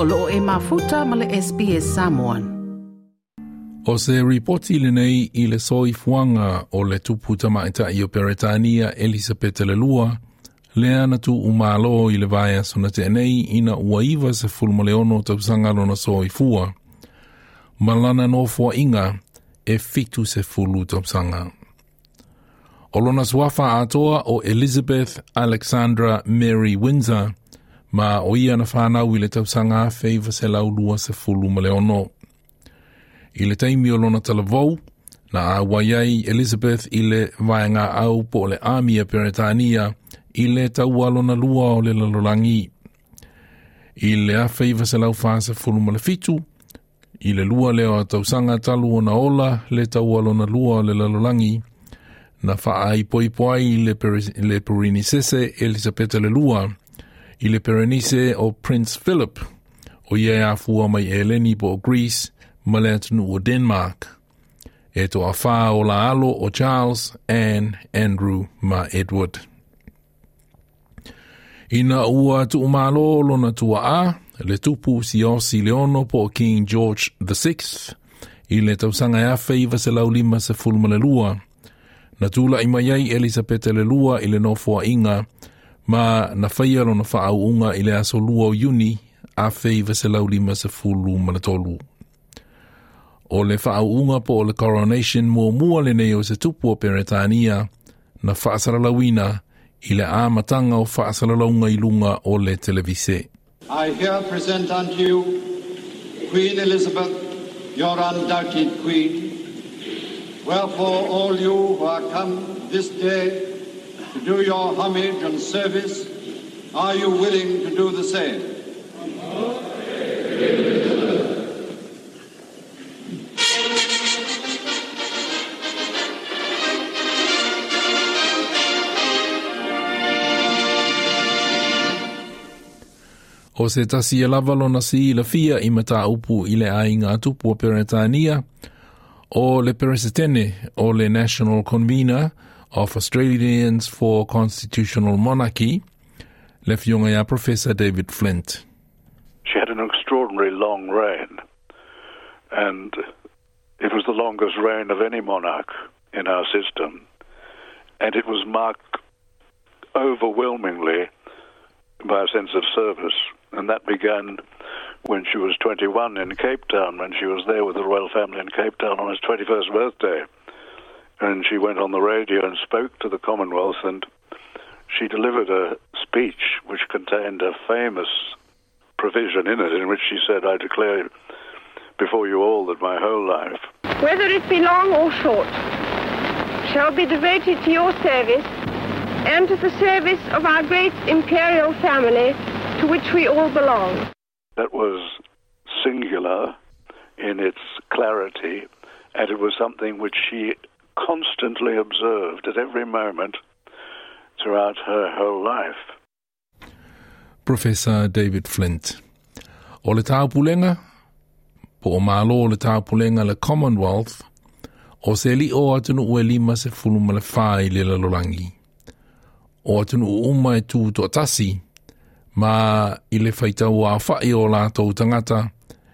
o loo e mafuta ma SBS Samoan. O se ripoti le nei i le soi fuanga o le tupu tamaita i o Peretania Elisabeth le lua, tu umalo i le vaya sona ina uaiva se fulmo le ono tausanga lona soi fua. Malana no fua inga e fitu se fulu tausanga. O lona suafa atoa o Elizabeth Alexandra Mary Windsor, ma o ia na whanau i le tausanga feiva se laulua se fulu ma le ono. I le taimi o lona talavou, na a waiai Elizabeth i le vaenga au po le a Peretania i le taualo na lua o le lalolangi. I le a feiva se lau fasa fulu ma le fitu, i le lua leo a tausanga talu o na ola le taualo na lua o le lalolangi, na faa i poi poi le, le perini sese Elizabeth le lua, i le perenise o Prince Philip, o ia a fua mai Eleni po o Greece, ma le atunu o Denmark. E to a wha o la alo o Charles, Anne, Andrew ma Edward. Ina ua tu umalo lona tua a, le tupu si osi leono po King George VI, i le tausanga e awhi iwa se lau lima se fulma le lua. Na tula i mai ai Elisabeth le lua i le nofua inga, ma na faia lona faaauʻuga i le aso lua o iuni afei wheiva se lima fulu ma le tolu. O le whaau po o le coronation muamua lenei nei o se tupu o Peretania na faasalalauina lawina i le āmatanga o faasalalauga i luga o le televise. I here present unto you Queen Elizabeth, your undoubted queen. Wherefore all you who are come this day to do your homage and service, are you willing to do the same? O se tasi e lava lona si la fia i mata upu i le ainga tupu o Peretania, o le peresetene o le National Convener of Australians for Constitutional Monarchy, le fionga ia Professor David Flint. She had an extraordinary long reign, and it was the longest reign of any monarch in our system, and it was marked overwhelmingly by a sense of service, and that began when she was 21 in Cape Town, when she was there with the royal family in Cape Town on his 21st birthday. And she went on the radio and spoke to the Commonwealth, and she delivered a speech which contained a famous provision in it, in which she said, I declare before you all that my whole life, whether it be long or short, shall be devoted to your service and to the service of our great imperial family to which we all belong. that was singular in its clarity, and it was something which she constantly observed at every moment throughout her whole life. Professor David Flint. O le tāpulenga, po o malo o le tāpulenga le Commonwealth, o se li o atunu ue lima se fuluma le whai le lalolangi. O atunu uma e tū to tasi, ma i le whaitau a whai o lātou tangata,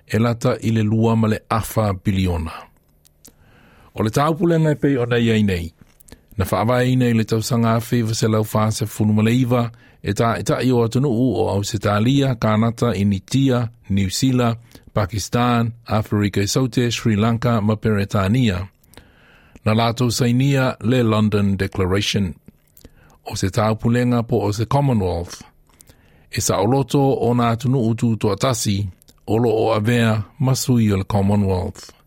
e lata i le lua ma le awha biliona. O le tāpulenga e pei o nei ei nei, na whaawai nei le tausanga whiwa se lau whaase fuluma le e tā e o atunu u o Ausitalia, Kanata, Initia, New Zealand, Pakistan, Afrika i Saute, Sri Lanka, ma Peretania. Na lātou sainia le London Declaration. O se taupulenga po o se Commonwealth. E sa oloto o nā tunu utu tuatasi, olo o avea masui o le Commonwealth.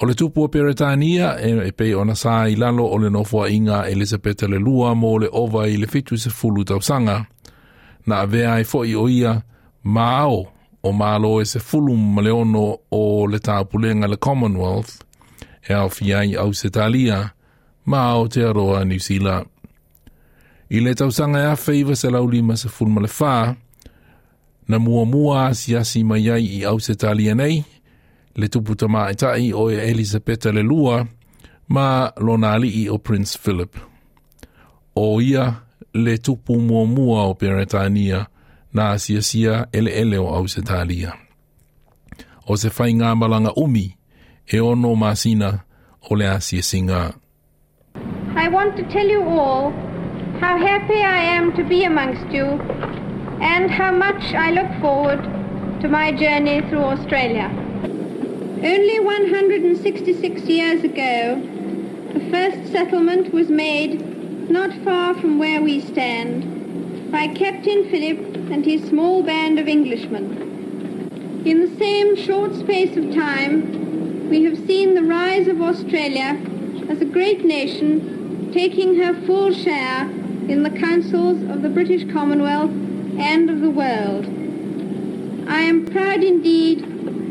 O le tupu o Peretania e, e pei ona sa i lalo o le nofua inga Elisabeta le lua mo le ova i le fitu se fulu tausanga, na avea e fo i o ia maao o malo e se fulu maleono le ono o le tāpulenga le Commonwealth, e au fiai au se talia, maao te aroa New Zealand. I le tausanga e afe iwa se laulima se fulu male wha, na mua mua asiasi mai ai i au se talia nei, le tupu tama e tai o e Elizabeth le lua, ma lona alii o Prince Philip. O ia le tupu mua mua o Peretania na asiasia sia ele ele o au se talia. O se fai ngā malanga umi e ono masina o le asia singa. I want to tell you all how happy I am to be amongst you and how much I look forward to my journey through Australia. Only 166 years ago, the first settlement was made not far from where we stand by Captain Phillip and his small band of Englishmen. In the same short space of time, we have seen the rise of Australia as a great nation taking her full share in the councils of the British Commonwealth and of the world. I am proud indeed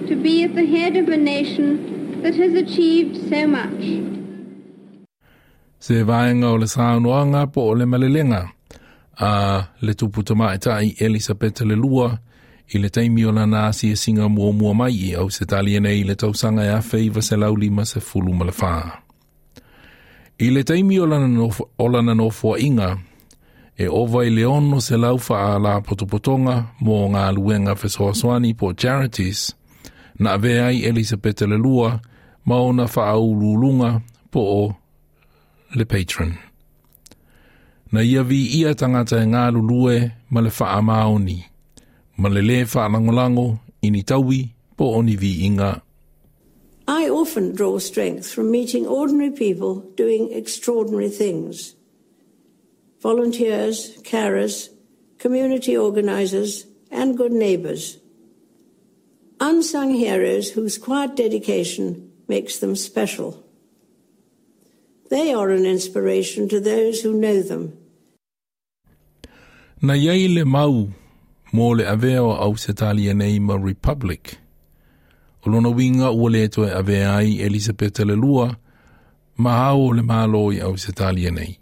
to be at the head of a nation that has achieved so much. Se vaenga o le saunoanga po o le malelenga a le tupu tai Elisabeta le lua i le taimi o lana asi e singa mua mua mai i au se talia nei le tausanga e awhi i vase lau lima se fulu ma. I le taimi o lana no, o lana fua inga e ova i leono se lau wha la potopotonga mo ngā luenga fesoaswani po charities – na avea ai Elisabeth le lua ma ona whaaululunga po o le patron. Na ia vi ia tangata e ngā lulue ma le wha maoni, ma le le wha langolango ini taui po oni vi inga. I often draw strength from meeting ordinary people doing extraordinary things. Volunteers, carers, community organisers, and good neighbours unsung heroes whose quiet dedication makes them special. They are an inspiration to those who know them. Na iei le mau mō le aveo au se talia nei ma Republic. O lona winga ua le toe avea ai Elisabeta le lua ma hao le māloi au se talia nei.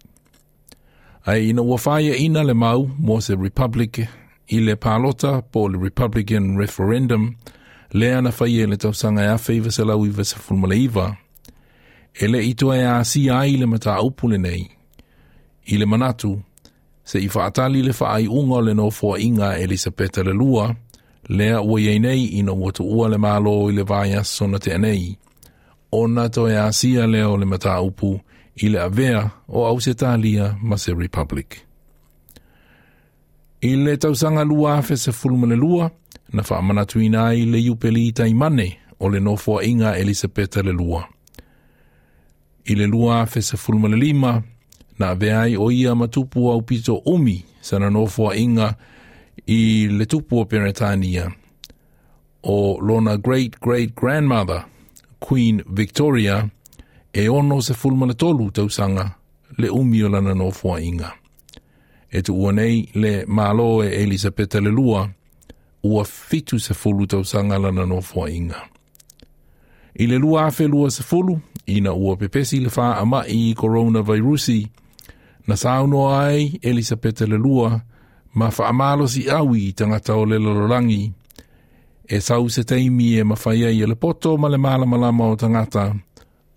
Ai ina ua whaia ina le mau mō se Republic i le pālota po le Republican referendum – le ana fai e le tausanga e afe iwa se lau iwa se fulmala iwa. E le itua e asi ai le mata upule nei. I le manatu, se i faatali le faai unga le no inga Elisabeta le lua, lea ua iei nei ina watu ua le malo i le vaya sona te anei. Ona to e asia leo le mataupu i le avea o au se talia ma se republic. I le tausanga lua afe se fulmala lua, na whaamanatuina ai le iupeli tai mane o le nofua inga Elisabeta le lua. I le lua fesa fulma le lima, na aveai o ia matupu au pito umi sana nofua inga i le tupu o Peretania. O lona great-great-grandmother, Queen Victoria, e ono se fulma le tolu tausanga le umi o lana nofua inga. E tu uanei le malo e Elisabeta le lua, ua fitu se tau sanga lana no fua inga. I le lua afe lua se ina ua pepesi le ama i coronavirusi, na sauno ai Elisabeth le lua, ma si awi tangata o le e sau se teimi e mawhaia i le poto ma le mala malama o tangata,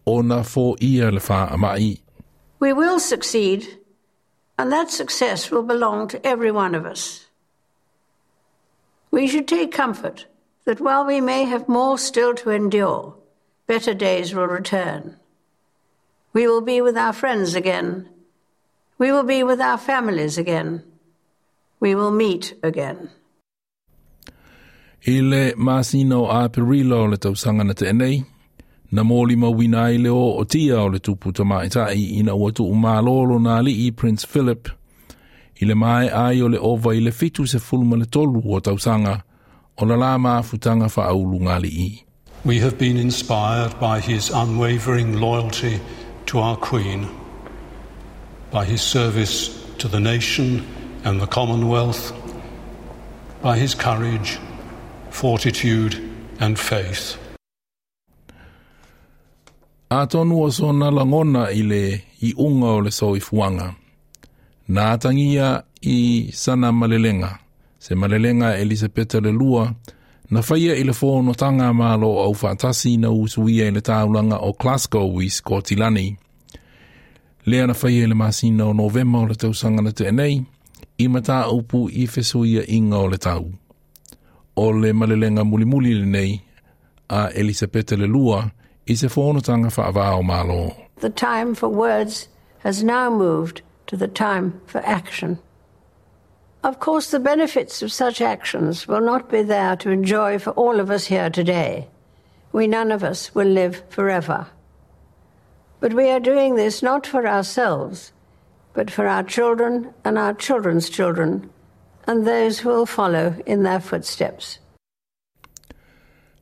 o na fo ia le ama i. We will succeed, and that success will belong to every one of us. We should take comfort that while we may have more still to endure, better days will return. We will be with our friends again. We will be with our families again. We will meet again. I le masino a perilo le tausanga na te enei, na mōli mawina i le o o tia o le tupu tamaitai ina ua tu umalolo na li i Prince Philip – i le mai ai o le ova i le fitu se fulma le tolu o tausanga o la la maafutanga fa aulu ngali i. We have been inspired by his unwavering loyalty to our Queen, by his service to the nation and the Commonwealth, by his courage, fortitude and faith. A tonu o sona langona i le i unga o le soifuanga. Nā tangia i sana malelenga, se malelenga Elisabeta le lua, na whaia i le whono tanga malo au whaatasi na usuia i le tāulanga o Glasgow i Skotilani. Lea na whaia i le masina o novema o le tausanga na te enei, i mata upu i fesuia inga o le tau. O le malelenga muli muli le nei, a Elisabetta le lua i se whonotanga whaavao malo. The time for words has now moved to the time for action. Of course, the benefits of such actions will not be there to enjoy for all of us here today. We none of us will live forever. But we are doing this not for ourselves, but for our children and our children's children, and those who will follow in their footsteps.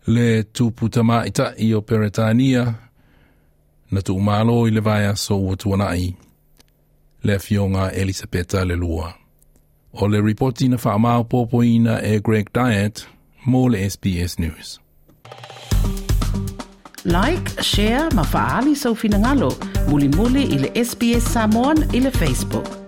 Le tuputama ita i o Peretania, na tu i le so ua tuanai, le fionga Elisabetta le lua. O le reporti na whaamau pōpoina e Greg Diet, mō le SBS News. Like, share, ma faali sau finangalo, muli muli i le SBS Samoan i le Facebook.